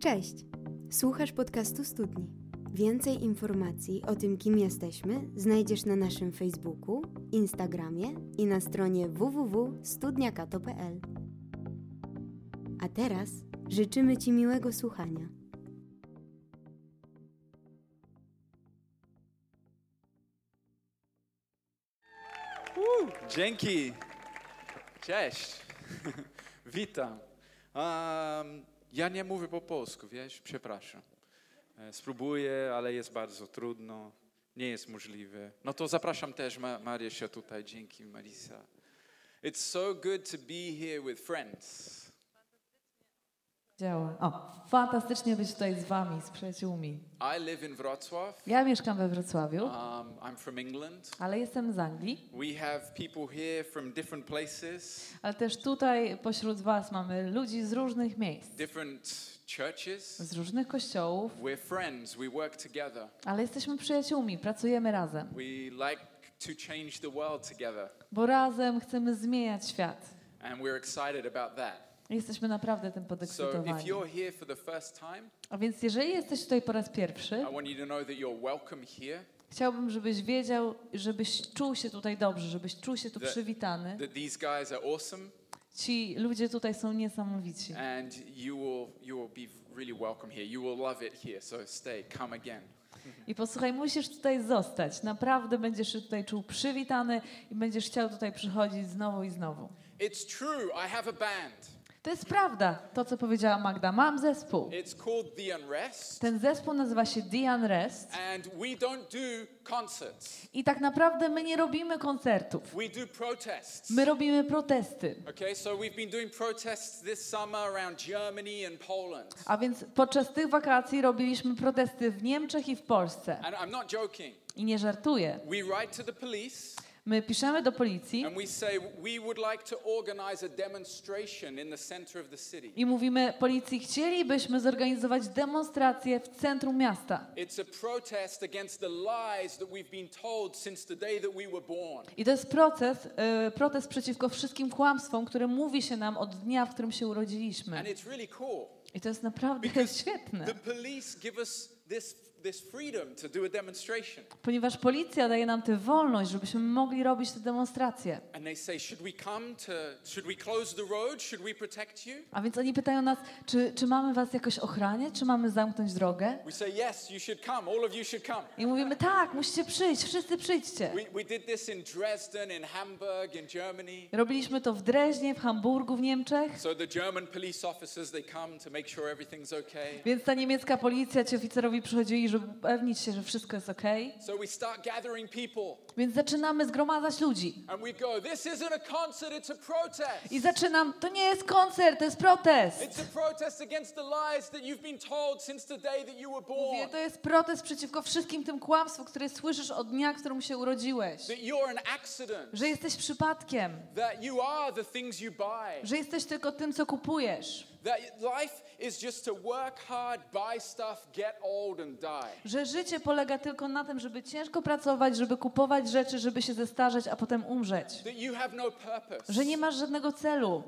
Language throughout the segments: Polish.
Cześć! Słuchasz podcastu Studni. Więcej informacji o tym, kim jesteśmy, znajdziesz na naszym Facebooku, Instagramie i na stronie www.studniakato.pl. A teraz życzymy Ci miłego słuchania. Dzięki. Cześć. Witam. Um, ja nie mówię po polsku, wiesz, przepraszam. E, Spróbuję, ale jest bardzo trudno. Nie jest możliwe. No to zapraszam też Ma Marysię tutaj. Dzięki, Marisa. It's so good to be here with friends. Działa. O, fantastycznie być tutaj z wami, z przyjaciółmi. I live in Wrocław. Ja mieszkam we Wrocławiu, Um, I'm from England. ale jestem z Anglii. We have people here from different places, Ale też tutaj pośród was mamy ludzi z różnych miejsc, different churches. z różnych kościołów, We're friends. We work together. ale jesteśmy przyjaciółmi, pracujemy razem, We like to change the world together, bo razem chcemy zmieniać świat. and we're excited about that. Jesteśmy naprawdę tym podekscytowani. A więc jeżeli jesteś tutaj po raz pierwszy, chciałbym, żebyś wiedział, żebyś czuł się tutaj dobrze, żebyś czuł się tu przywitany. Ci ludzie tutaj są niesamowici. I posłuchaj, musisz tutaj zostać. Naprawdę będziesz się tutaj czuł przywitany i będziesz chciał tutaj przychodzić znowu i znowu. It's true, I have a band. To jest prawda, to co powiedziała Magda. Mam zespół. It's called The Unrest, Ten zespół nazywa się The Unrest and we don't do concerts, i tak naprawdę my nie robimy koncertów. we do protests. My robimy protesty. Okay, so we've been doing protests this summer around Germany and Poland. A więc podczas tych wakacji robiliśmy protesty w Niemczech i w Polsce. And I'm not joking. I nie żartuję. We write to the police My piszemy do policji i mówimy policji, chcielibyśmy zorganizować demonstrację w centrum miasta. I to jest proces, y, protest przeciwko wszystkim kłamstwom, które mówi się nam od dnia, w którym się urodziliśmy. I to jest naprawdę świetne, the police give us this, this freedom to do a demonstration. ponieważ policja daje nam tę wolność, żebyśmy mogli robić te demonstracje. And they say, should we come to, should we close the road? Should we protect you? A więc oni pytają nas, czy, czy mamy was jakoś ochraniać, czy mamy zamknąć drogę? We say, yes, you should come. All of you should come. I mówimy, tak, musicie przyjść, wszyscy przyjdźcie. We, we did this in Dresden, in Hamburg, in Germany. Robiliśmy to w Dreźnie, w Hamburgu, w Niemczech. So the German police officers, they come to make sure everything's okay. Więc ta niemiecka policja, ci oficerowi przychodzili, żeby upewnić się, że wszystko jest okej. So we start gathering people Więc zaczynamy zgromadzać ludzi. and we go, this isn't a concert, it's a protest. I zaczynam, to nie jest koncert, to jest protest. It's a protest against the lies that you've been told since the day that you were Mówię, to jest protest przeciwko wszystkim tym kłamstwom, które słyszysz od dnia, w którym się urodziłeś. That you're an accident. Że jesteś przypadkiem, That you are the things you buy. że jesteś tylko tym, co kupujesz. Że życie polega tylko na tym, żeby ciężko pracować, żeby kupować rzeczy, żeby się zestarzeć, a potem umrzeć. No. Że nie masz żadnego celu,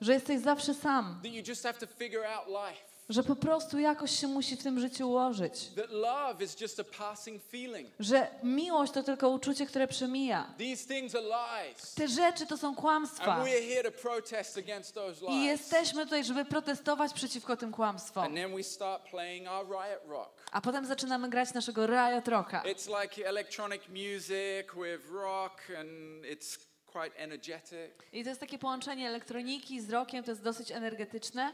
że jesteś zawsze sam, That you just have to figure out life. Że po prostu jakoś się musi w tym życiu ułożyć. Że miłość to tylko uczucie, które przemija. Te rzeczy to są kłamstwa. I jesteśmy tutaj, żeby protestować przeciwko tym kłamstwom. A potem zaczynamy grać naszego Riot Rocka. It's like electronic music with rock and it's quite energetic. I to jest takie połączenie elektroniki z rockiem, to jest dosyć energetyczne.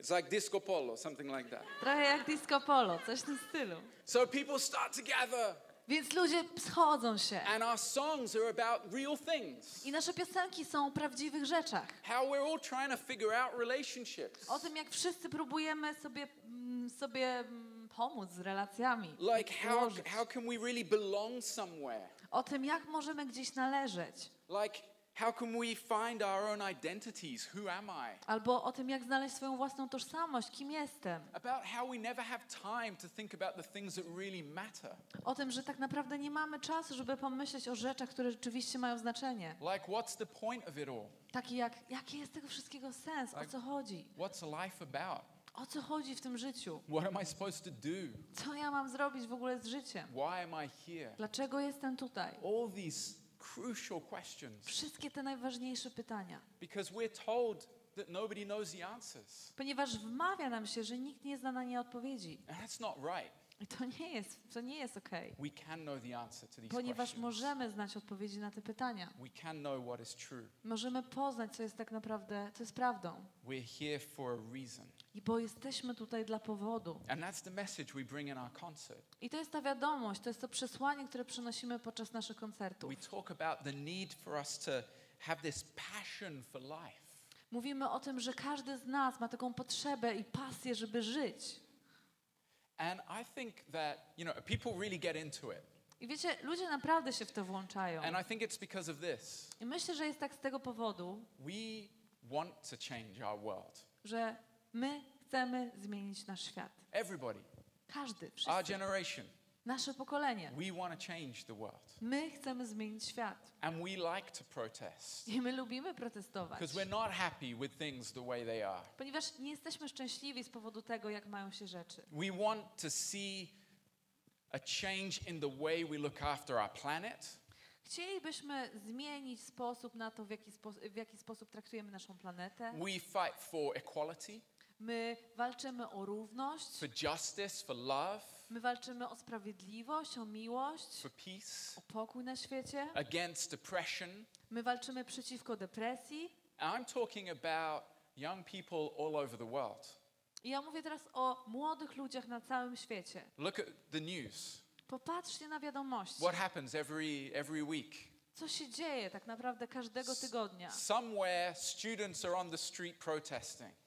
It's like disco polo, something like that. Trochę jak disco polo, coś w tym stylu. So people start to gather Więc ludzie schodzą się. and our songs are about real things. I nasze piosenki są o prawdziwych rzeczach. How we're all trying to figure out relationships. O tym, jak wszyscy próbujemy sobie, mm, sobie mm, pomóc z relacjami. Like how, how can we really belong somewhere? O tym, jak możemy gdzieś należeć. Like how can we find our own identities? Who am I? Albo o tym, jak znaleźć swoją własną tożsamość, kim jestem. About how we never have time to think about the things that really matter. O tym, że tak naprawdę nie mamy czasu, żeby pomyśleć o rzeczach, które rzeczywiście mają znaczenie. Like what's the point of it all? Taki jak, jaki jest tego wszystkiego sens, o co chodzi? What's life about? O co chodzi w tym życiu? What am I supposed to do? Co ja mam zrobić w ogóle z życiem? Why am I here? Dlaczego jestem tutaj? All these crucial questions. Wszystkie te najważniejsze pytania. Because we're told that nobody knows the answers. Ponieważ wmawia nam się, że nikt nie zna na nie odpowiedzi. And that's not right. I to nie jest, to nie jest okej. Ponieważ możemy znać odpowiedzi na te pytania. Możemy poznać, co jest tak naprawdę, co jest prawdą. I bo jesteśmy tutaj dla powodu. And that's the message we bring in our concert. I to jest ta wiadomość, to jest to przesłanie, które przynosimy podczas naszych koncertów. We talk about the need for us to have this passion for life. Mówimy o tym, że każdy z nas ma taką potrzebę i pasję, żeby żyć. And I think that, you know, people really get into it. I wiecie, ludzie naprawdę się w to włączają. And I think it's because of this. I myślę, że jest tak z tego powodu, We want to change our world. że my chcemy zmienić nasz świat. Everybody, Każdy, our wszyscy, generation, nasze pokolenie. we want to change the world. My chcemy zmienić świat. And we like to protest I my lubimy protestować. because we're not happy with things the way they are. Ponieważ nie jesteśmy szczęśliwi z powodu tego, jak mają się rzeczy. We want to see a change in the way we look after our planet. Chcielibyśmy zmienić sposób na to, w jaki, spo, w jaki sposób traktujemy naszą planetę. We fight for equality, My walczymy o równość, for justice, for love, my walczymy o sprawiedliwość, o miłość, for peace, o pokój na świecie. against depression. My walczymy przeciwko depresji. I'm talking about young people all over the world. I ja mówię teraz o młodych ludziach na całym świecie. Look at the news. Popatrzcie na wiadomości. What happens every, every week? Co się dzieje tak naprawdę każdego tygodnia? Somewhere, students are on the street protesting.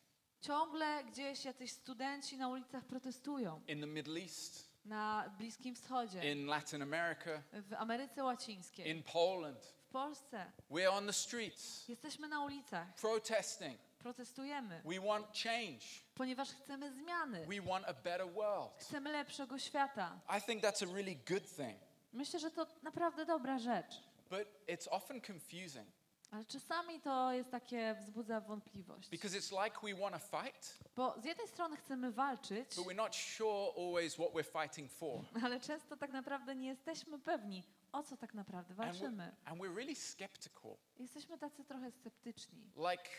Ciągle gdzieś jacyś studenci na ulicach protestują. In the Middle East, Na Bliskim Wschodzie, in Latin America, w Ameryce Łacińskiej, in Poland. w Polsce. We're on the streets Jesteśmy na ulicach, protesting. protestujemy, We want change. ponieważ chcemy zmiany. We want a better world. Chcemy lepszego świata. I think that's a really good thing. Myślę, że to naprawdę dobra rzecz. But it's often confusing Ale czasami to jest takie, wzbudza wątpliwość. because it's like we want to fight, Bo z jednej strony chcemy walczyć, but we're not sure always what we're fighting for. ale często tak naprawdę nie jesteśmy pewni, o co tak naprawdę And we're, walczymy. and we're really skeptical. Jesteśmy tacy trochę sceptyczni, Like,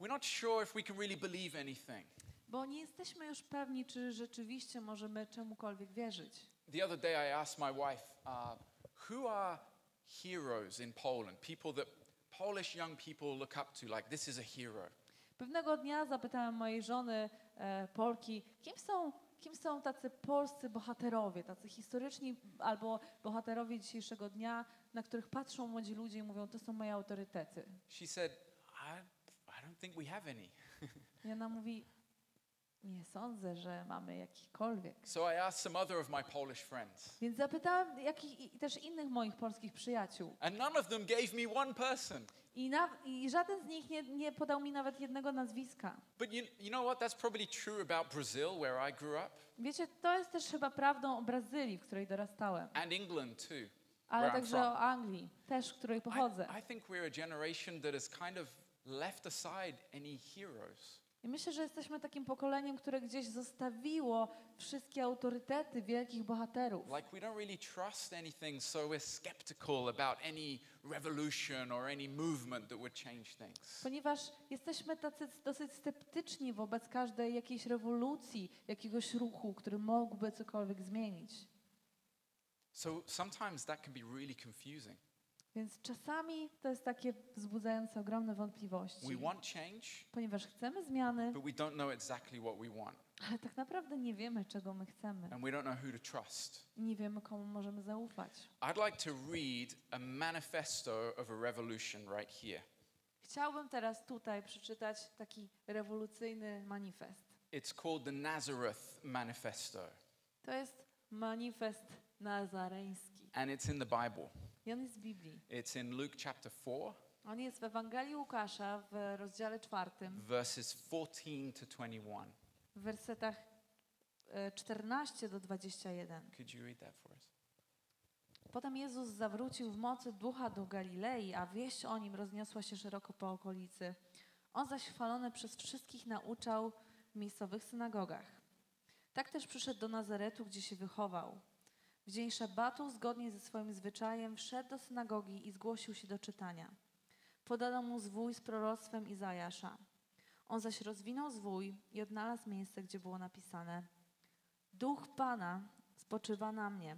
we're not sure if we can really believe anything. bo nie jesteśmy już pewni, czy rzeczywiście możemy czemukolwiek wierzyć. The other day I asked my wife, uh, who are heroes in Poland? People that Polish young people look up to, like, this is a hero. Pewnego dnia zapytałem mojej żony e, Polki, kim są, kim są tacy polscy bohaterowie, tacy historyczni albo bohaterowie dzisiejszego dnia, na których patrzą młodzi ludzie i mówią, to są moje autorytety. She said, I, I don't think we have any. I ona mówi, nie sądzę, że mamy jakikolwiek. So I asked some other of my Polish friends, Więc zapytałem jakich, i też innych moich polskich przyjaciół. and none of them gave me one person. I, na, I żaden z nich nie, nie podał mi nawet jednego nazwiska. But you, you know what? That's probably true about Brazil, where I grew up, Wiecie, to jest też chyba prawdą o Brazylii, w której dorastałem, and England too. ale także o Anglii, też w której pochodzę. I, I think we're a generation that has kind of left aside any heroes. I myślę, że jesteśmy takim pokoleniem, które gdzieś zostawiło wszystkie autorytety wielkich bohaterów. Like we don't really trust anything, so we're skeptical about any revolution or any movement that would change things. Ponieważ jesteśmy tacy dosyć sceptyczni wobec każdej jakiejś rewolucji, jakiegoś ruchu, który mógłby cokolwiek zmienić. So sometimes that can be really confusing. Więc czasami to jest takie wzbudzające ogromne wątpliwości. We want change, Ponieważ chcemy zmiany, but we don't know exactly what we want, ale tak naprawdę nie wiemy, czego my chcemy. and we don't know who to trust. I nie wiemy, komu możemy zaufać. I'd like to read a manifesto of a revolution right here. Chciałbym teraz tutaj przeczytać taki rewolucyjny manifest. It's called the Nazareth Manifesto, To jest manifest nazareński. and it's in the Bible. I on jest w Biblii. It's in Luke chapter 4, On jest w Ewangelii Łukasza w rozdziale czwartym, verses 14 to 21. w wersetach e, 14 do 21. Could you read that for us? Potem Jezus zawrócił w mocy ducha do Galilei, a wieść o nim rozniosła się szeroko po okolicy. On zaś chwalony przez wszystkich nauczał w miejscowych synagogach. Tak też przyszedł do Nazaretu, gdzie się wychował. W dzień szabatu, zgodnie ze swoim zwyczajem, wszedł do synagogi i zgłosił się do czytania. Podano mu zwój z proroctwem Izajasza. On zaś rozwinął zwój i odnalazł miejsce, gdzie było napisane Duch Pana spoczywa na mnie,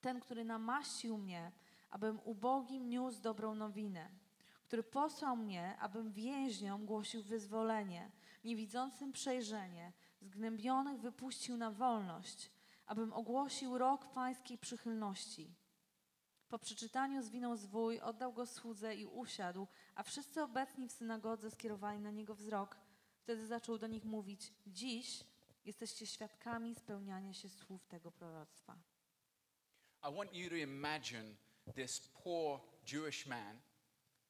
ten, który namaścił mnie, abym ubogim niósł dobrą nowinę, który posłał mnie, abym więźniom głosił wyzwolenie, niewidzącym przejrzenie, zgnębionych wypuścił na wolność, abym ogłosił rok pańskiej przychylności. Po przeczytaniu zwinął zwój, oddał go słudze i usiadł, a wszyscy obecni w synagodze skierowali na niego wzrok. Wtedy zaczął do nich mówić: Dziś jesteście świadkami spełniania się słów tego proroctwa. I want you to imagine this poor Jewish man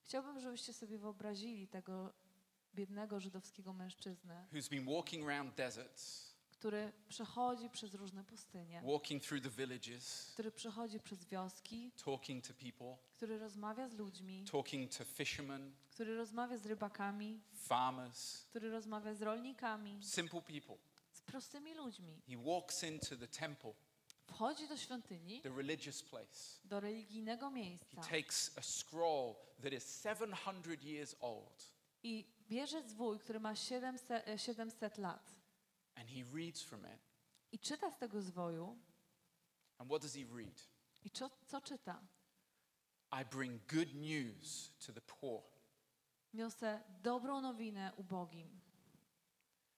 Chciałbym, żebyście sobie wyobrazili tego biednego żydowskiego mężczyznę, who's been walking around deserts, który przechodzi przez różne pustynie, walking through the villages, który przechodzi przez wioski, talking to people, który rozmawia z ludźmi, talking to fishermen, który rozmawia z rybakami, farmers, który rozmawia z rolnikami, simple people. z prostymi ludźmi. He walks into the temple, Wchodzi do świątyni, the religious place. do religijnego He miejsca takes a scroll that is 700 years old i bierze zwój, który ma 700, e, 700 lat and he reads from it. i czyta z tego zwoju. And what does he read? I co, co czyta? I bring good news to the poor, Niosę dobrą nowinę ubogim.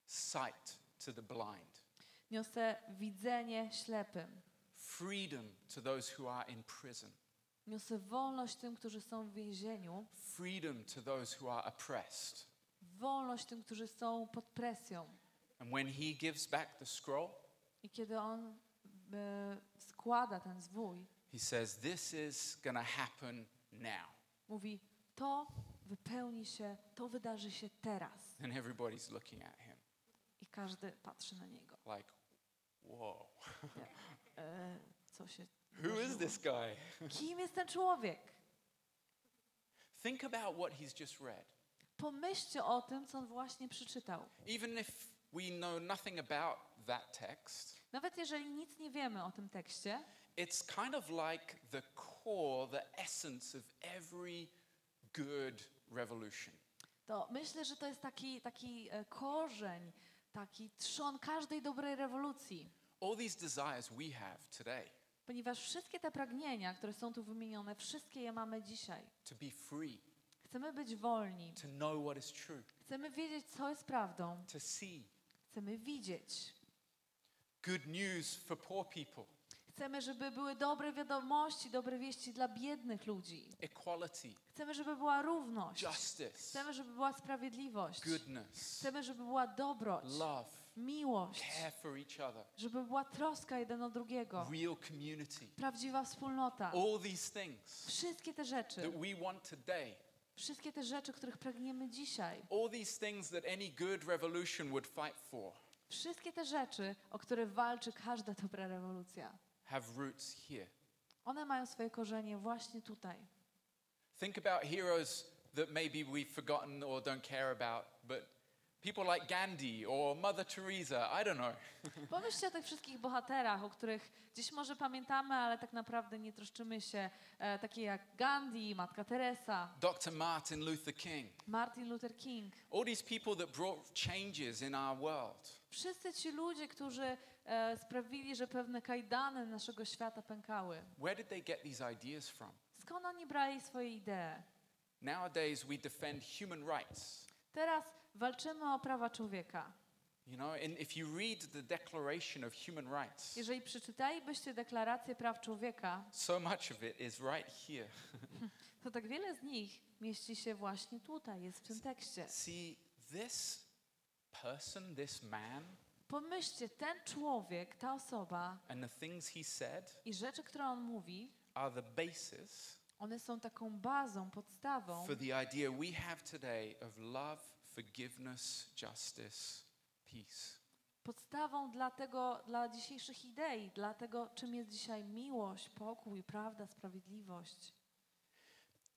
sight to the blind, Niosę widzenie ślepym. freedom to those who are in prison, Niosę wolność tym, którzy są w więzieniu. freedom to those who are oppressed. Wolność tym, którzy są pod presją. And when he gives back the scroll, I kiedy on e, składa ten zwój, he says, This is going to happen now. mówi: To wypełni się, to wydarzy się teraz. And everybody's looking at him I każdy patrzy na niego. like, Whoa, E, co się. who is this guy? Kim jest ten człowiek? Think about what he's just read. Pomyślcie o tym, co on właśnie przeczytał. Even if we know nothing about that text, Nawet jeżeli nic nie wiemy o tym tekście, it's kind of like the core, the essence of every good revolution. to myślę, że to jest taki, taki e, korzeń, taki trzon każdej dobrej rewolucji. All these desires we have today Ponieważ wszystkie te pragnienia, które są tu wymienione, wszystkie je mamy dzisiaj. to be free, Chcemy być wolni. to know what is true, Chcemy wiedzieć, co jest prawdą. to see. Chcemy widzieć. Good news for poor people, Chcemy, żeby były dobre wiadomości, dobre wieści dla biednych ludzi. equality, Chcemy, żeby była równość. justice, Chcemy, żeby była sprawiedliwość. goodness, Chcemy, żeby była dobroć, love, miłość, care for each other, żeby była troska jeden o drugiego, real community. prawdziwa wspólnota. All these things Wszystkie te rzeczy, that we want today, wszystkie te rzeczy, których pragniemy dzisiaj, all these things that any good revolution would fight for, wszystkie te rzeczy, o które walczy każda dobra rewolucja, have roots here. one mają swoje korzenie właśnie tutaj. Think about heroes that maybe we've forgotten or don't care about, but people like Gandhi or Mother Teresa, I don't know. Pomyślcie o tych wszystkich bohaterach, o których gdzieś może pamiętamy, ale tak naprawdę nie troszczymy się, e, takie jak Gandhi, Matka Teresa, Dr. Martin Luther King. Martin Luther King. All these people that brought changes in our world. Wszyscy ci ludzie, którzy e, sprawili, że pewne kajdany naszego świata pękały. Where did they get these ideas from? Skąd oni brali swoje idee? Nowadays, we defend human rights. Teraz walczymy o prawa człowieka. You know, and if you read the Declaration of Human Rights, Jeżeli przeczytalibyście deklarację praw człowieka, so much of it is right here. to tak wiele z nich mieści się właśnie tutaj, jest w tym tekście. See, this person, this man, Pomyślcie, ten człowiek, ta osoba and the things he said i rzeczy, które on mówi, are the basis one są taką bazą, podstawą for the idea we have today of love, forgiveness, justice, peace. podstawą dla tego, dla dzisiejszych idei, dla tego, czym jest dzisiaj miłość, pokój, prawda, sprawiedliwość.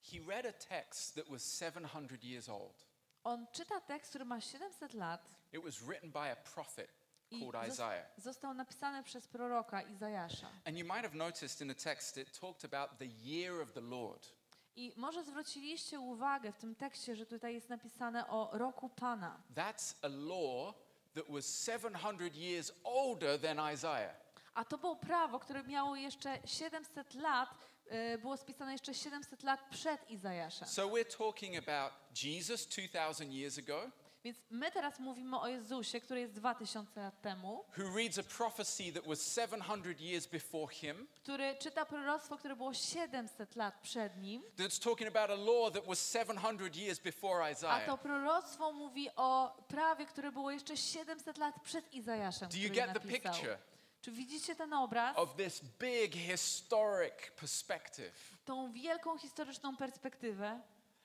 He read a text that was 700 years old. On czyta tekst, który ma 700 lat It was written by a prophet i called Isaiah. został napisany przez proroka Izajasza. And you might have noticed in the text it talked about the year of the Lord. I może zwróciliście uwagę w tym tekście, że tutaj jest napisane o roku Pana. That's a law that was 700 years older than Isaiah. A to było prawo, które miało jeszcze 700 lat, e, było spisane jeszcze 700 lat przed Izajaszem. So we're talking about Jesus 2,000 years ago, Więc my teraz mówimy o Jezusie, który jest 2000 lat temu, who reads a prophecy that was 700 years before him, który czyta proroctwo, które było 700 lat przed nim, that's talking about a law that was 700 years before a Isaiah. to proroctwo mówi o prawie, które było jeszcze 700 lat przed Izajaszem, Do you get the napisał. picture Czy widzicie ten obraz? of this big historic perspective? Tą wielką historyczną perspektywę?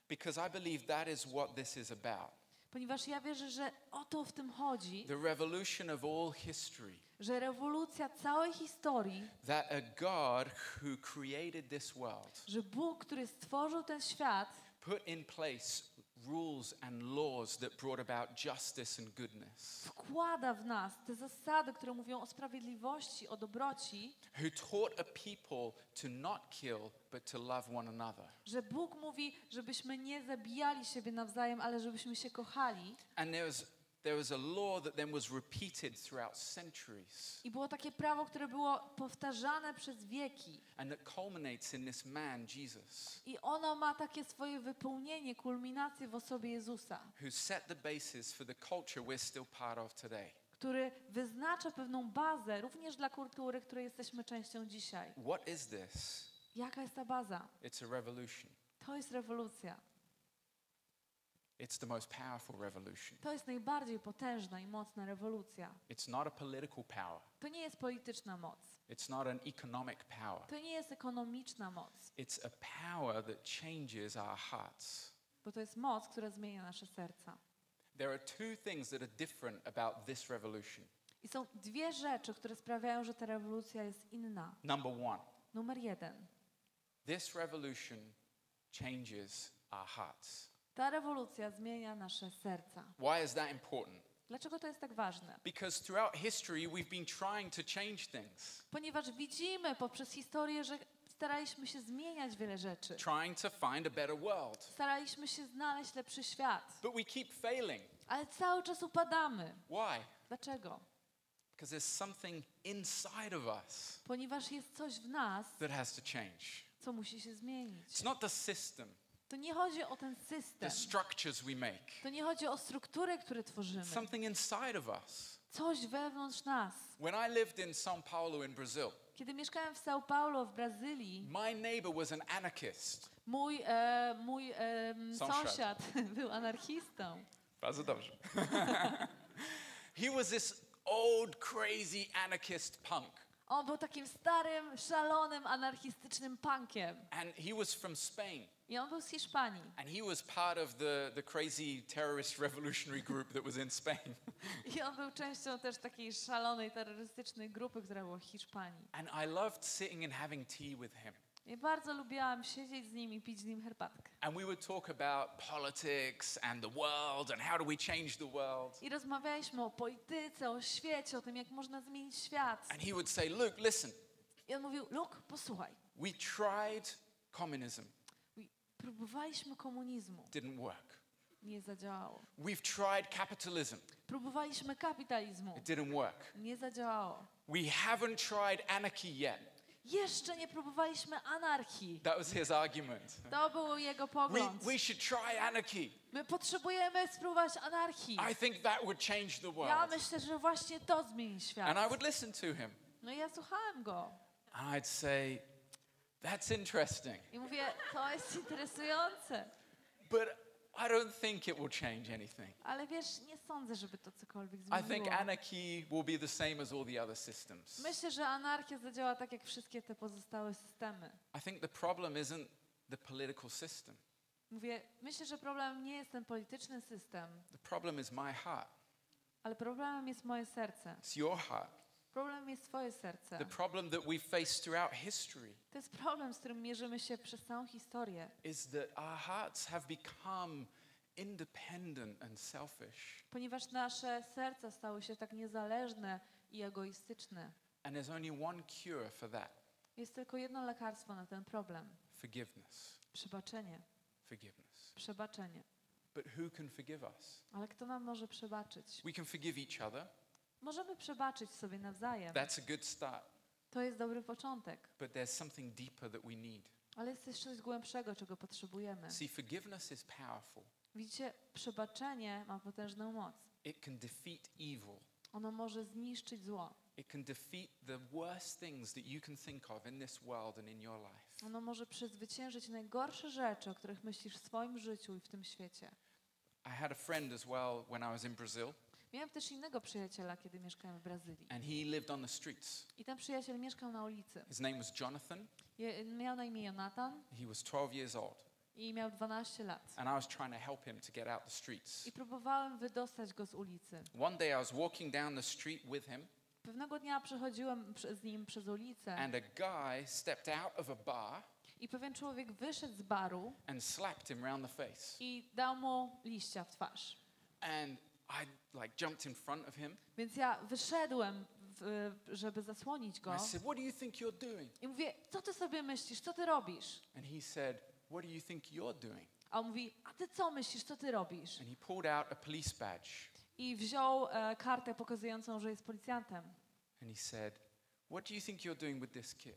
Because I believe that is what this is about. Ponieważ ja wierzę, że o to w tym chodzi, The revolution of all history. że rewolucja całej historii, That a God who created this world że Bóg, który stworzył ten świat, put in place rules and laws that brought about justice and goodness, wkłada w nas te zasady, które mówią o sprawiedliwości, o dobroci, who taught a people to not kill, but to love one another. że Bóg mówi, żebyśmy nie zabijali siebie nawzajem, ale żebyśmy się kochali. And there there was a law that then was repeated throughout centuries, I było takie prawo, które było powtarzane przez wieki. and it culminates in this man, Jesus, I ono ma takie swoje wypełnienie, kulminację w osobie Jezusa, who set the basis for the culture we're still part of today. który wyznacza pewną bazę również dla kultury, której jesteśmy częścią dzisiaj. What is this? Jaka jest ta baza? It's a revolution. To jest rewolucja. It's the most powerful revolution. To jest najbardziej potężna i mocna rewolucja. It's not a political power. To nie jest polityczna moc. It's not an economic power. To nie jest ekonomiczna moc, It's a power that changes our hearts. bo to jest moc, która zmienia nasze serca. There are two things that are different about this revolution. I są dwie rzeczy, które sprawiają, że ta rewolucja jest inna. Number one, Numer jeden. this revolution changes our hearts. Ta rewolucja zmienia nasze serca. Why is that important? Dlaczego to jest tak ważne? Because throughout history, we've been trying to change things, Ponieważ widzimy poprzez historię, że staraliśmy się zmieniać wiele rzeczy. trying to find a better world. Staraliśmy się znaleźć lepszy świat, But we keep failing. ale cały czas upadamy. Why? Dlaczego? Because there's something inside of us Ponieważ jest coś w nas, that has to change. co musi się zmienić. It's not the system, To nie chodzi o ten system. the structures we make. To nie chodzi o struktury, które tworzymy. Something inside of us. Coś wewnątrz nas. When I lived in Sao Paulo in Brazil, Kiedy mieszkałem w São Paulo w Brazylii, my neighbor was an anarchist. mój, e, mój e, Sąsiad. sąsiad był anarchistą. Bardzo dobrze. he was this old, crazy anarchist punk. On był takim starym, szalonym, anarchistycznym punkiem. And he was from Spain. I on był z Hiszpanii. And he was part of the, the crazy terrorist revolutionary group that was in Spain. I on był częścią też takiej szalonej, terrorystycznej grupy, która była w Hiszpanii. And I loved sitting and having tea with him. I bardzo lubiłam siedzieć z nim i pić z nim herbatkę. And we would talk about politics and the world and how do we change the world. I rozmawialiśmy o polityce, o świecie, o tym, jak można zmienić świat. And he would say, "Look, listen, I on mówił, Luke, posłuchaj, we tried communism, próbowaliśmy komunizmu, didn't work. nie zadziałało. We've tried capitalism, Próbowaliśmy kapitalizmu, it didn't work. nie zadziałało. We haven't tried anarchy yet. Jeszcze nie próbowaliśmy anarchii. That was his argument. To był jego We, pogląd. we should try anarchy. My potrzebujemy spróbować anarchii. I think that would change the Ja world. myślę, że właśnie to zmieni świat. And I would listen to him. No i ja słuchałem go. And I'd say, that's interesting, I mówię, to jest interesujące. but I don't think it will change anything. Ale wiesz, nie sądzę, żeby to cokolwiek I think zmieniło. anarchy will be the same as all the other systems. Myślę, że anarchia zadziała tak jak wszystkie te pozostałe systemy. I think the problem isn't the political system. Mówię, myślę, że problemem nie jest ten polityczny system, The problem is my heart. ale problemem jest moje serce. It's your heart. Problem jest twoje serce. The problem that we face throughout history To jest problem, z którym mierzymy się przez całą historię. is that our hearts have become independent and selfish. Ponieważ nasze serca stały się tak niezależne i egoistyczne. And there's only one cure for that Jest tylko jedno lekarstwo na ten problem. forgiveness. Przebaczenie. Forgiveness. Przebaczenie. But who can forgive us? Ale kto nam może przebaczyć? We can forgive each other. Możemy przebaczyć sobie nawzajem. That's a good start. To jest dobry początek. But there's something deeper that we need. Ale jest też coś głębszego, czego potrzebujemy. See, forgiveness is powerful. Widzicie, przebaczenie ma potężną moc. It can defeat evil. Ono może zniszczyć zło. It can defeat the worst things that you can think of in this world and in your life. Ono może przezwyciężyć najgorsze rzeczy, o których myślisz w swoim życiu i w tym świecie. I had a friend as well when I was in Brazil, Miałem też innego przyjaciela, kiedy mieszkałem w Brazylii. and he lived on the streets. I ten przyjaciel mieszkał na ulicy. His name was Jonathan. Je, miał na imię Jonathan He was 12 years old, i miał 12 lat. and I was trying to help him to get out the streets. I próbowałem wydostać go z ulicy. One day I was walking down the street with him, Pewnego dnia przechodziłem prze- z nim przez ulicę and a guy stepped out of a bar i pewien człowiek wyszedł z baru and slapped him round the face. i dał mu liścia w twarz. And like jumped in front of him. Więc ja wyszedłem, w, żeby zasłonić go I said, "What do you think you're doing?" i mówię, co ty sobie myślisz, co ty robisz? And he said, "What do you think you're doing?" A on mówi, a ty co myślisz, co ty robisz? And he pulled out a police badge I wziął e, kartę pokazującą, że jest policjantem. and he said, "What do you think you're doing with this kid?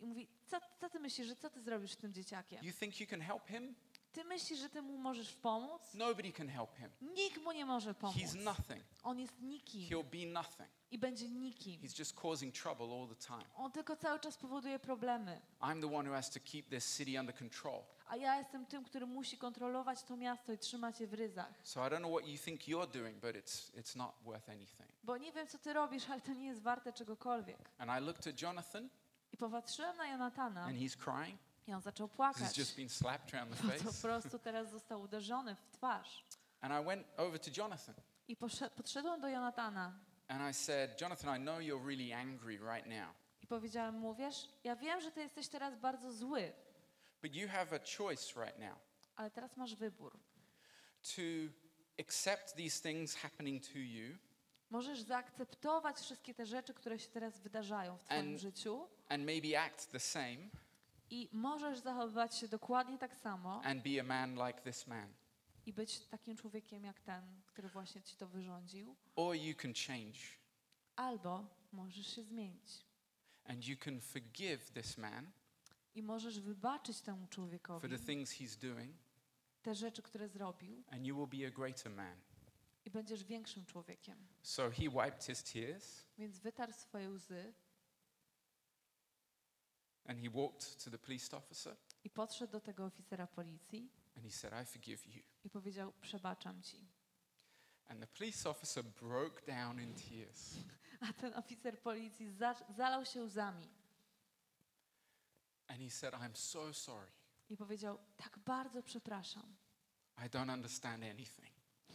I mówi, co, co ty myślisz, że co ty zrobisz z tym dzieciakiem? You think you can help him? Ty myślisz, że ty mu możesz pomóc? Nobody can help him. Nikt mu nie może pomóc. He's nothing. On jest nikim He'll be nothing. i będzie nikim. He's just causing trouble all the time. On tylko cały czas powoduje problemy. I'm the one who has to keep this city under control. A ja jestem tym, który musi kontrolować to miasto i trzymać je w ryzach. So I don't know what you think you're doing, but it's, it's not worth anything. Bo nie wiem, co ty robisz, ale to nie jest warte czegokolwiek. And I looked at Jonathan, I popatrzyłem na Jonatana and he's crying i on zaczął płakać. he's just been slapped around the to po face. prostu teraz został uderzony w twarz. And I went over to Jonathan, I podszedłem do Jonatana and I said, Jonathan, I know you're really angry right now, i powiedziałem mu, wiesz, ja wiem, że ty jesteś teraz bardzo zły, but you have a choice right now ale teraz masz wybór. to accept these things happening to you Możesz zaakceptować wszystkie te rzeczy, które się teraz wydarzają w twoim And- życiu and maybe act the same i możesz zachowywać się dokładnie tak samo and be a man like this man. i być takim człowiekiem jak ten, który właśnie ci to wyrządził, Or you can change albo możesz się zmienić and you can forgive this man i możesz wybaczyć temu for człowiekowi the things he's doing, te rzeczy, które zrobił and you will be a greater man. i będziesz większym człowiekiem. So he wiped his tears Więc wytarł swoje łzy and he walked to the police officer i podszedł do tego oficera policji and he said, I forgive you. i powiedział, przebaczam ci. And the police officer broke down in tears. A ten oficer policji za- zalał się łzami And he said, I'm so sorry. i powiedział, tak bardzo przepraszam. I don't understand anything.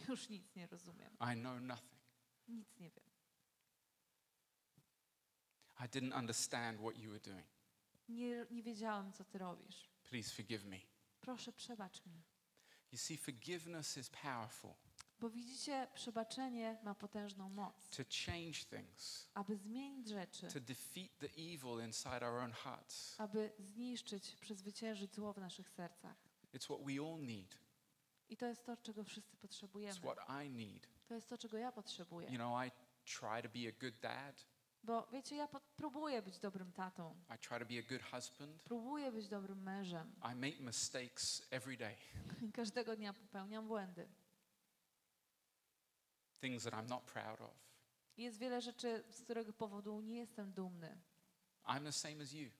Już nic nie rozumiem. I know nothing. Nic nie wiem. I didn't understand what you were doing. Nie, nie wiedziałem, co ty robisz. Please forgive me. Proszę, przebacz mi. You see, forgiveness is powerful Bo widzicie, przebaczenie ma potężną moc. to change things, Aby zmienić rzeczy, to defeat the evil inside our own hearts. aby zniszczyć, przezwyciężyć zło w naszych sercach. It's what we all need. I to jest to, czego wszyscy potrzebujemy. It's what I need. To jest to, czego ja potrzebuję. You know, I try to be a good dad. Bo wiecie, ja próbuję być dobrym tatą. I try to be a good husband. Próbuję być dobrym mężem. I make mistakes every day, Każdego dnia popełniam błędy. things that I'm not proud of. Jest wiele rzeczy, z którego powodu nie jestem dumny. I'm the same as you.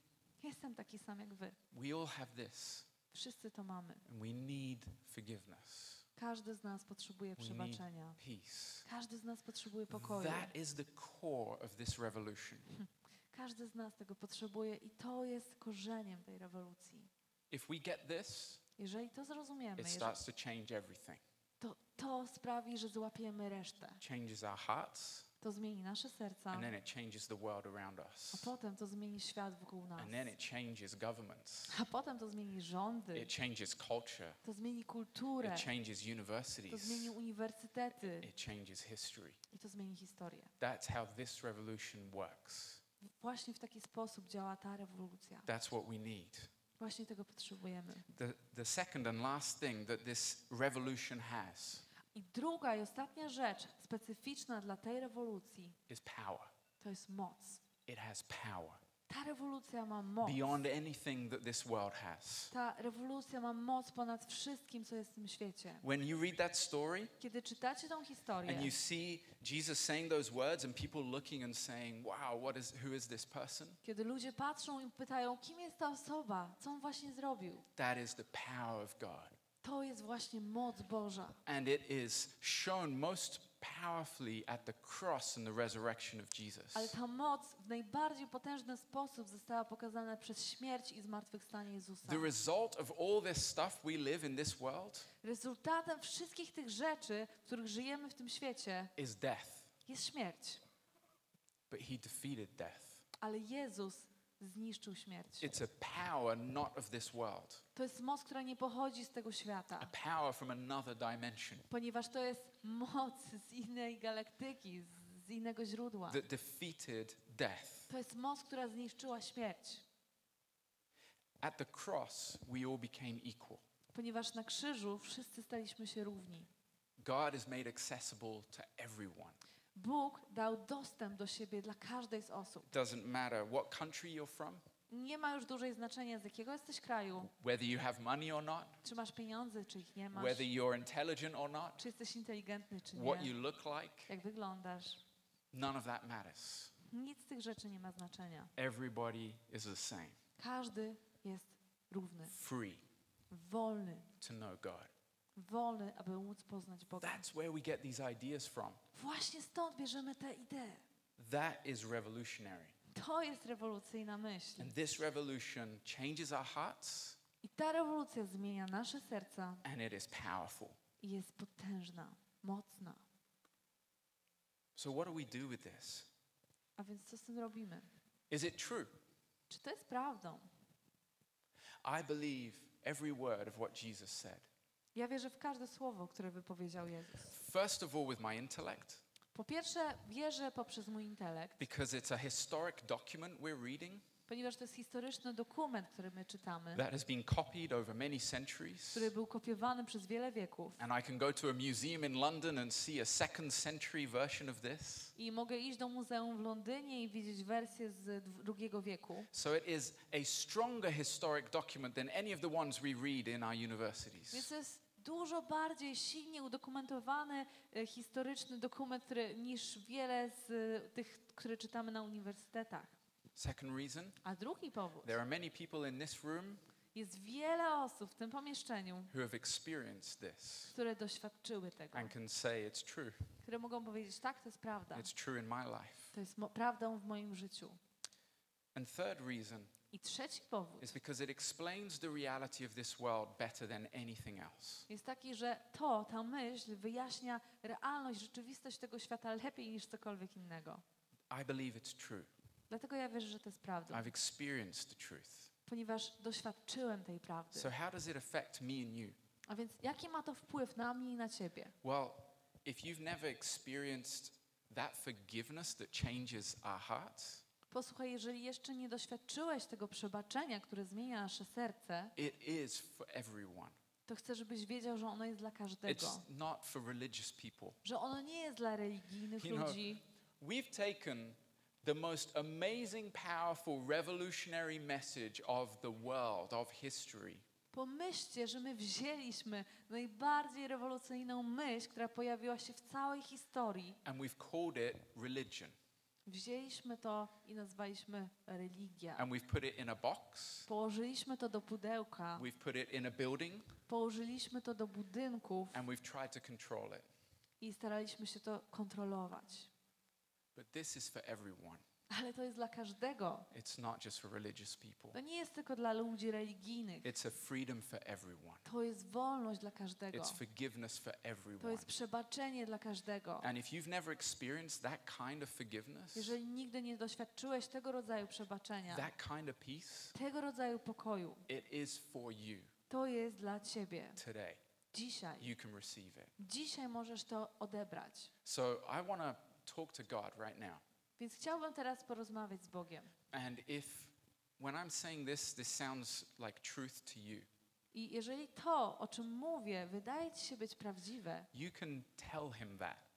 Jestem taki sam jak wy. We all have this, Wszyscy to mamy. and we need forgiveness. Każdy z nas potrzebuje przebaczenia. Każdy z nas potrzebuje pokoju. That is the core of this revolution. Każdy z nas tego potrzebuje i to jest korzeniem tej rewolucji. If we get this, Jeżeli to zrozumiemy, it starts to change everything. to to sprawi, że złapiemy resztę. Changes our hearts, to zmieni nasze serca, and then it changes the world around a us. potem to zmieni świat wokół nas, And then it changes governments. a potem to zmieni rządy, It changes culture. to zmieni kulturę, It changes to universities. zmieni uniwersytety It changes history. i to zmieni historię. That's how this revolution works. Właśnie w taki sposób działa ta rewolucja. That's what we need. Właśnie tego potrzebujemy. The, the second and last thing that this revolution has I druga i ostatnia rzecz specyficzna dla tej rewolucji is power. to jest moc. It has power Ta rewolucja ma moc. beyond anything that this world has. Ta rewolucja ma moc ponad wszystkim, co jest w tym świecie. When you read that story Kiedy czytacie tą and historię you see Jesus saying those words and people looking and saying, "Wow, what is who is this person?" Kiedy ludzie patrzą i pytają, kim jest ta osoba, co on właśnie zrobił, That is the power of God. To jest właśnie moc Boża. And it is shown most powerfully at the cross and the resurrection of Jesus. Ale ta moc w najbardziej potężny sposób została pokazana przez śmierć i zmartwychwstanie Jezusa. The result of all this stuff we live in this world Rezultatem wszystkich tych rzeczy, w których żyjemy w tym świecie, is death. jest śmierć. But he defeated death. Ale Jezus zniszczył śmierć. It's a power not of this world, To jest moc, która nie pochodzi z tego a świata, power from another dimension ponieważ to jest moc z innej galaktyki, z- z innego źródła. that defeated death. To jest moc, która zniszczyła śmierć, At the cross, we all became equal. ponieważ na krzyżu wszyscy staliśmy się równi. God is made accessible to everyone. Bóg dał dostęp do siebie dla każdej z osób. Doesn't matter what country you're from, Nie ma już dużej znaczenia, z jakiego jesteś kraju, whether you have money or not, czy masz pieniądze, czy ich nie masz, whether you're intelligent or not, czy jesteś inteligentny, czy what you nie, look like, jak wyglądasz. none of that matters. Nic z tych rzeczy nie ma znaczenia. Everybody is the same, Każdy jest równy, free wolny, to know God. Wolny, aby móc poznać Boga. That's where we get these ideas from. Właśnie stąd bierzemy te idee. That is revolutionary. To jest rewolucyjna myśl. And this revolution changes our hearts I ta rewolucja zmienia nasze serca and it is powerful. i jest potężna, mocna. So, what do we do with this? A więc co z tym robimy? Is it true? Czy to jest prawdą? I believe every word of what Jesus said. Ja wierzę w każde słowo, które wypowiedział Jezus. First of all, with my intellect, Po pierwsze, wierzę poprzez mój intelekt, because it's a historic document we're reading ponieważ to jest historyczny dokument, który my czytamy, that has been copied over many centuries. który był kopiowany przez wiele wieków. And I can go to a museum in London and see a second century version of this. I mogę iść do muzeum w Londynie i widzieć wersję z II wieku. So it is a stronger historic document than any of the ones we read in our universities. jest dużo bardziej silnie udokumentowany e, historyczny dokument niż wiele z e, tych, które czytamy na uniwersytetach. Second reason A drugi powód. there are many people in this room Jest wiele osób w tym pomieszczeniu, who have experienced this które doświadczyły tego, and can say it's true. które mogą powiedzieć, tak, to jest prawda. It's true in my life. To jest mo- prawdą w moim życiu. Reason I trzeci powód is because it explains the reality of this world better than anything else. jest taki, że to, ta myśl wyjaśnia realność, rzeczywistość tego świata lepiej niż cokolwiek innego. I believe it's true. Dlatego ja wierzę, że to jest prawdą, I've experienced the truth. ponieważ doświadczyłem tej prawdy. So, how does it affect me and you? A więc jaki ma to wpływ na mnie i na ciebie? Well, if you've never experienced that forgiveness that changes our hearts, Posłuchaj, jeżeli jeszcze nie doświadczyłeś tego przebaczenia, które zmienia nasze serce, it is for everyone. to chcę, żebyś wiedział, że ono jest dla każdego. It's not for religious people. Że ono nie jest dla religijnych You know, ludzi. We've taken the most amazing, powerful, revolutionary message of the world, of history, Pomyślcie, że my wzięliśmy najbardziej rewolucyjną myśl, która pojawiła się w całej historii. and we've called it religion. Wzięliśmy to i nazwaliśmy religia. And we've put it in a box, Położyliśmy to do pudełka, we've put it in a building, położyliśmy to do budynków and we've tried to control it. i staraliśmy się to kontrolować. But this is for everyone. Ale to jest dla każdego. It's not just for religious people. To nie jest tylko dla ludzi religijnych. It's a freedom for everyone. To jest wolność dla każdego. It's forgiveness for To everyone. jest przebaczenie dla każdego. And if you've never experienced that kind of forgiveness, Jeżeli nigdy nie doświadczyłeś tego rodzaju przebaczenia, that kind of peace, tego rodzaju pokoju, it is for you to jest dla ciebie. today. Dzisiaj. You can receive it. Dzisiaj możesz to odebrać. So I want to talk to God right now. Więc chciałbym teraz porozmawiać z Bogiem. And if, when I'm saying this, this sounds like truth to you, I jeżeli to, o czym mówię, wydaje ci się być prawdziwe, you can tell Him that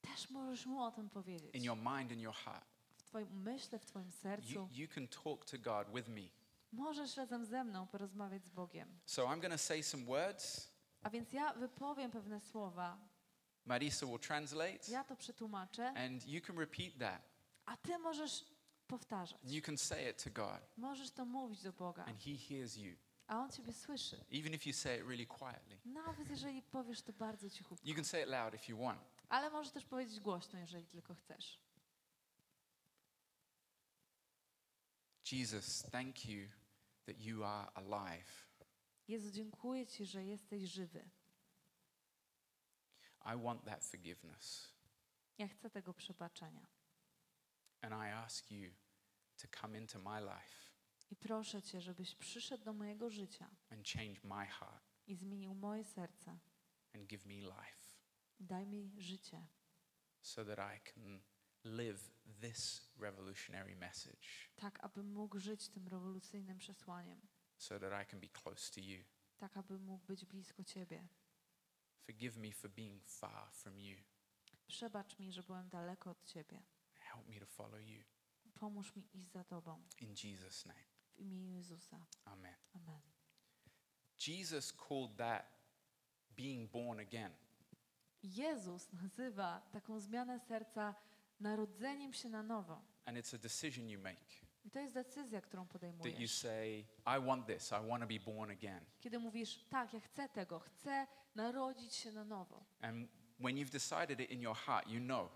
też możesz mu o tym powiedzieć. in your mind and your heart. W twoim umyśle, w twoim You, sercu. you can talk to God with me. Możesz razem ze mną porozmawiać z Bogiem. So I'm going to say some words. A więc ja wypowiem pewne słowa, Marisa will translate, ja to przetłumaczę, and you can repeat that. A ty możesz powtarzać. You can say it to God, Możesz to mówić do Boga, and He hears you, a On ciebie słyszy. even if you say it really quietly. Nawet jeżeli powiesz to bardzo cichutko. You can say it loud if you want. Ale możesz też powiedzieć głośno, jeżeli tylko chcesz. Jesus, thank you that you are alive. Jezu, dziękuję Ci, że jesteś żywy. I want that forgiveness. Ja chcę tego przebaczenia. And I ask you to come into my life I proszę Cię, żebyś przyszedł do mojego życia and change my heart i zmienił moje serce. and give me life Daj mi życie, so that I can live this revolutionary message, tak abym mógł żyć tym rewolucyjnym przesłaniem, so that I can be close to you. tak abym mógł być blisko Ciebie. Forgive me for being far from you. Przebacz mi, że byłem daleko od Ciebie. Help me to follow you. Pomóż mi iść za Tobą. In Jesus' name. W imieniu Jezusa. Amen. Amen. Jesus called that being born again. Jezus nazywa taką zmianę serca narodzeniem się na nowo. And it's a decision you make I to jest decyzja, którą that you podejmujesz. say, I want this, I want to be born again. Kiedy mówisz, tak, ja chcę tego, chcę narodzić się na nowo. And when you've decided it in your heart, you know.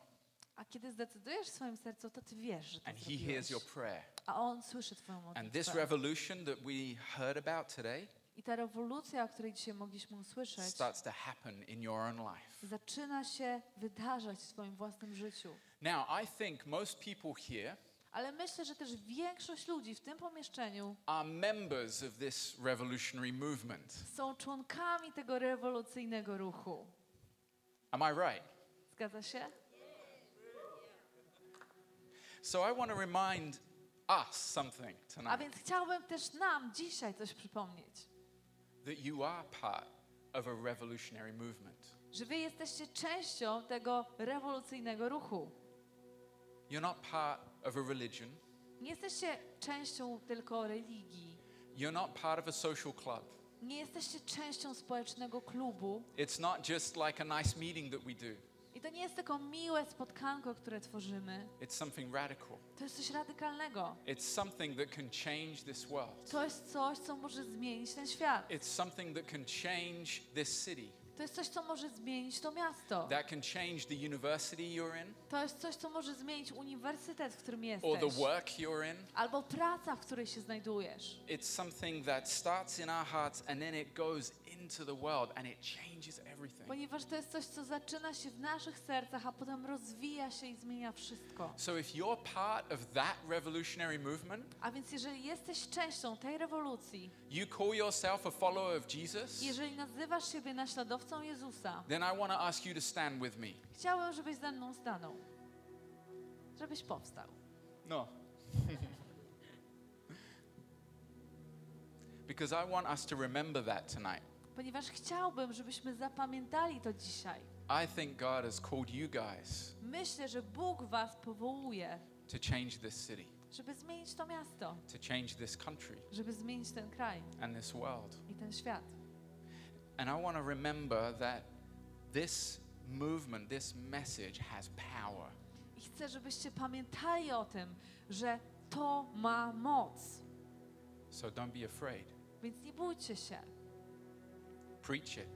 A kiedy zdecydujesz w swoim sercu, to ty wiesz, że to And He hears zrobiłeś. your prayer. A On słyszy twoją And this revolution that we heard about today I ta rewolucja, o której dzisiaj mogliśmy usłyszeć, starts to happen in your own life. zaczyna się wydarzać w twoim własnym życiu. Now, I think most people here Ale myślę, że też większość ludzi w tym pomieszczeniu are members of this revolutionary movement. są członkami tego rewolucyjnego ruchu. Am I right? Zgadza się? So I want to remind us something A tonight więc chciałbym też nam dzisiaj coś przypomnieć. that you are part of a revolutionary movement. Że wy jesteście częścią tego rewolucyjnego ruchu. You're not part of a religion. Nie jesteście częścią tylko religii. You're not part of a social club. Nie jesteście częścią społecznego klubu. It's not just like a nice meeting that we do. To nie jest tylko miłe spotkanko, które tworzymy. It's something radical. To jest coś radykalnego. It's something that can change this world. To jest coś, co może zmienić ten świat. It's something that can change this city. To jest coś, co może zmienić to miasto. That can change the university you're in To jest coś, co może zmienić uniwersytet, w którym or the jesteś. work you're in. Albo praca, w której się znajdujesz. It's something that starts in our hearts and then it goes into the world and it changes everything. Ponieważ to jest coś, co zaczyna się w naszych sercach, a potem rozwija się i zmienia wszystko. So if you're part of that revolutionary movement, A więc jeżeli jesteś częścią tej rewolucji, you call yourself a follower of Jesus, jeżeli nazywasz siebie naśladowcą Jezusa, then I want to ask you to stand with me. chciałem, żebyś ze mną stanął. Żebyś powstał. No. because I want us to remember that tonight. Ponieważ chciałbym, żebyśmy zapamiętali to dzisiaj. I think God has called you guys Myślę, że Bóg was powołuje, to change this city, żeby zmienić to miasto, to change this country żeby zmienić ten kraj and this world. i ten świat. And I want to remember that this movement, this message has power. I chcę, żebyście pamiętali o tym, że to ma moc. So don't be afraid. Więc nie bójcie się. Preach it.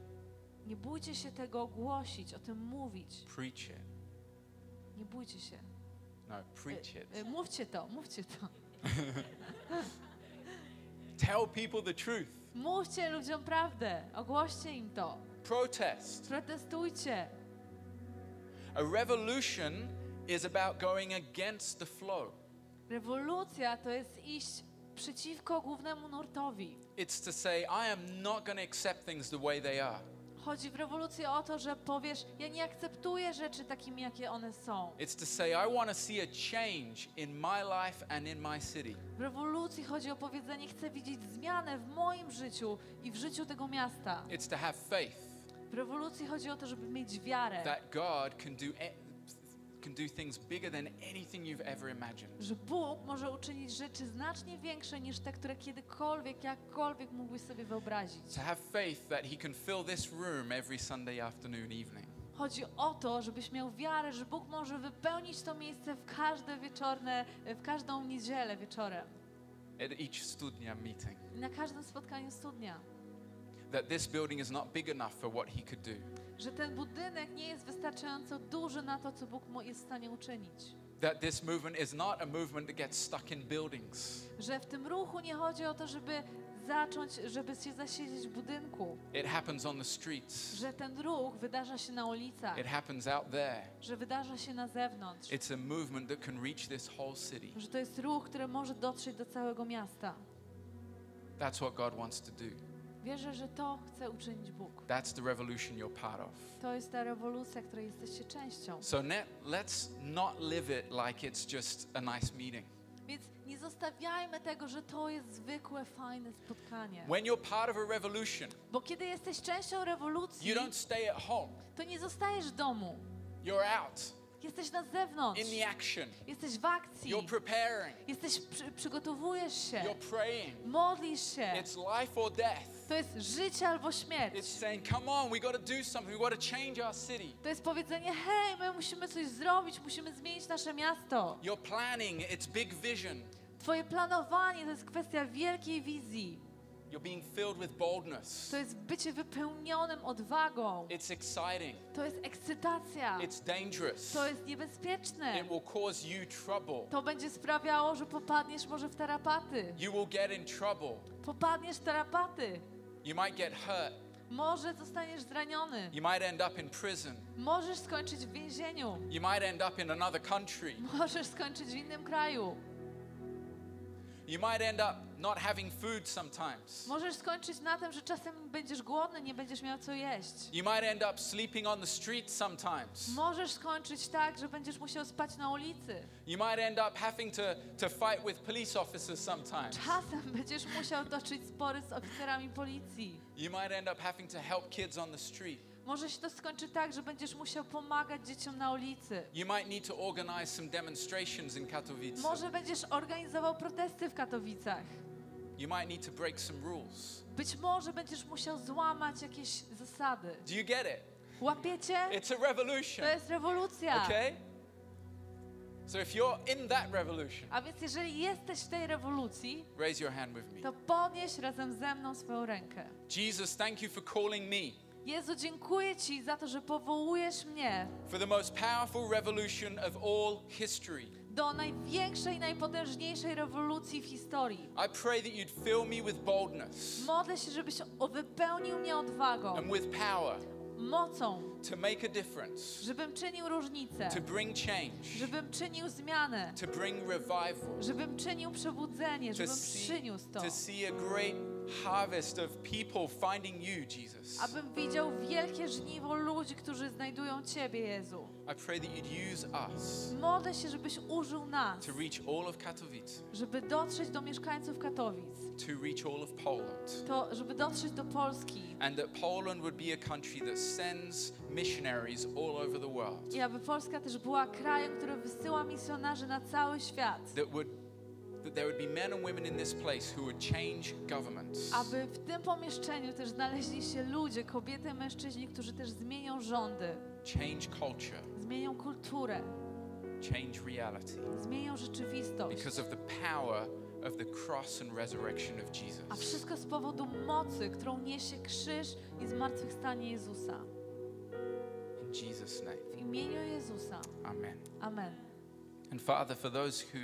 Nie bójcie się tego głosić, o tym mówić. Preach it. Nie bójcie się. No, preach it. Y, Mówcie to, mówcie to. Tell people the truth. Mówcie ludziom prawdę, ogłoście im to. Protest. Protestujcie. A revolution is about going against the flow. Rewolucja to jest iść przeciwko głównemu nurtowi. It's to say, I am not going to accept things the way they are. Chodzi w rewolucji o to, że powiesz, ja nie akceptuję rzeczy takimi, jakie one są. It's to say, I want to see a change in my life and in my city. W rewolucji chodzi o powiedzenie, chcę widzieć zmianę w moim życiu i w życiu tego miasta. It's to have faith W rewolucji chodzi o to, żeby mieć wiarę, that God can do, a- że Bóg może uczynić rzeczy znacznie większe niż te, które kiedykolwiek, jakkolwiek mógłbyś sobie wyobrazić. To have faith that He can fill this room every Sunday afternoon, evening. Chodzi o to, żebyś miał wiarę, że Bóg może wypełnić to miejsce w każde wieczorne, w każdą niedzielę wieczorem. at each studnia meeting. Na każdym spotkaniu studnia. That this building is not big enough for what He could do. Że ten budynek nie jest wystarczająco duży na to, co Bóg jest w stanie uczynić. That this movement is not a movement that gets stuck in buildings. Że w tym ruchu nie chodzi o to, żeby zacząć, żeby się zasiedzieć w budynku. It happens on the streets. Że ten ruch wydarza się na ulicach. It happens out there. Że wydarza się na zewnątrz. It's a movement that can reach this whole city. Że to jest ruch, który może dotrzeć do całego miasta. That's what God wants to do. Wierzę, że to chce uczynić Bóg. That's the revolution you're part of. To jest ta rewolucja, której jesteście częścią. So ne- let's not live it like it's just a nice meeting. Więc nie zostawiajmy tego, że to jest zwykłe, fajne spotkanie. When you're part of a revolution, Bo kiedy jesteś częścią rewolucji, you don't stay at home. to nie zostajesz w domu. You're out Jesteś na zewnątrz. in the action. Jesteś w akcji. You're preparing. Jesteś, przy, przygotowujesz się. You're praying. Modlisz się. It's life or death. To jest życie albo śmierć. It's saying, come on, we got to do something. We got to change our city. To jest powiedzenie, hej, my musimy coś zrobić, musimy zmienić nasze miasto. You're planning, it's big vision. Twoje planowanie to jest kwestia wielkiej wizji. You're being filled with boldness. To jest bycie wypełnionym odwagą. It's exciting. To jest ekscytacja. It's dangerous. To jest niebezpieczne. It will cause you trouble. To będzie sprawiało, że popadniesz może w tarapaty. You will get in trouble. Popadniesz w tarapaty. You might get hurt. Może zostaniesz zraniony. You might end up in prison. Możesz skończyć w więzieniu. You might end up in another country. Możesz skończyć w innym kraju. You might end up not having food sometimes. Możesz skończyć na tym, że czasem będziesz głodny, nie będziesz miał co jeść. You might end up sleeping on the street sometimes. Możesz skończyć tak, że będziesz musiał spać na ulicy. You might end up having to, to fight with police officers sometimes. Czasem będziesz musiał toczyć spory z oficerami policji. You might end up having to help kids on the street. Może się to skończy tak, że będziesz musiał pomagać dzieciom na ulicy. You might need to organize some demonstrations in Katowice. Może będziesz organizował protesty w Katowicach. You might need to break some rules. Być może będziesz musiał złamać jakieś zasady. Do you get it? Łapiecie? It's a revolution. To jest rewolucja. Okay? So if you're in that revolution, A więc jeżeli jesteś w tej rewolucji, raise your hand with me. to podnieś razem ze mną swoją rękę. Jesus, thank you for calling me Jezu, dziękuję Ci za to, że powołujesz mnie for the most powerful revolution of all history. do największej, najpotężniejszej rewolucji w historii. I pray that you'd fill me with boldness Modlę się, żebyś o- wypełnił mnie odwagą, and with power mocą, to make a difference, żebym czynił różnicę, to bring change, żebym czynił zmianę, to bring revival, żebym czynił przebudzenie, to żebym see, przyniósł to, to see a great harvest of people finding you, Jesus. abym widział wielkie żniwo ludzi, którzy znajdują Ciebie, Jezu. I pray that you'd use us Modlę się, żebyś użył nas, to reach all of Katowice, żeby dotrzeć do mieszkańców Katowic, to reach all of Poland. to żeby dotrzeć do Polski and that Poland would be a country that sends missionaries all over the world, i aby Polska też była krajem, który wysyła misjonarzy na cały świat. that would Aby w tym pomieszczeniu też znaleźli się ludzie, kobiety, mężczyźni, którzy też zmienią rządy, change culture, zmienią kulturę, change reality zmienią rzeczywistość. because of the power of the cross and resurrection of A Jesus. wszystko z powodu mocy, którą niesie krzyż i zmartwychwstanie Jezusa. In Jesus' name. W imieniu Jezusa. Amen. Amen. And Father, for those who,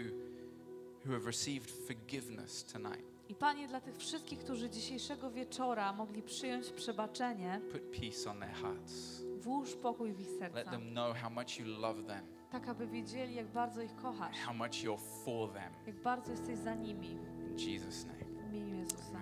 who have received forgiveness tonight, I Panie, dla tych wszystkich, którzy dzisiejszego wieczora mogli przyjąć przebaczenie, put peace on their hearts. włóż pokój w ich Let serca, them know how much you love them, tak aby wiedzieli, jak bardzo ich kochasz, how much you're for them. jak bardzo jesteś za nimi. In Jesus' name. W imieniu Jezusa.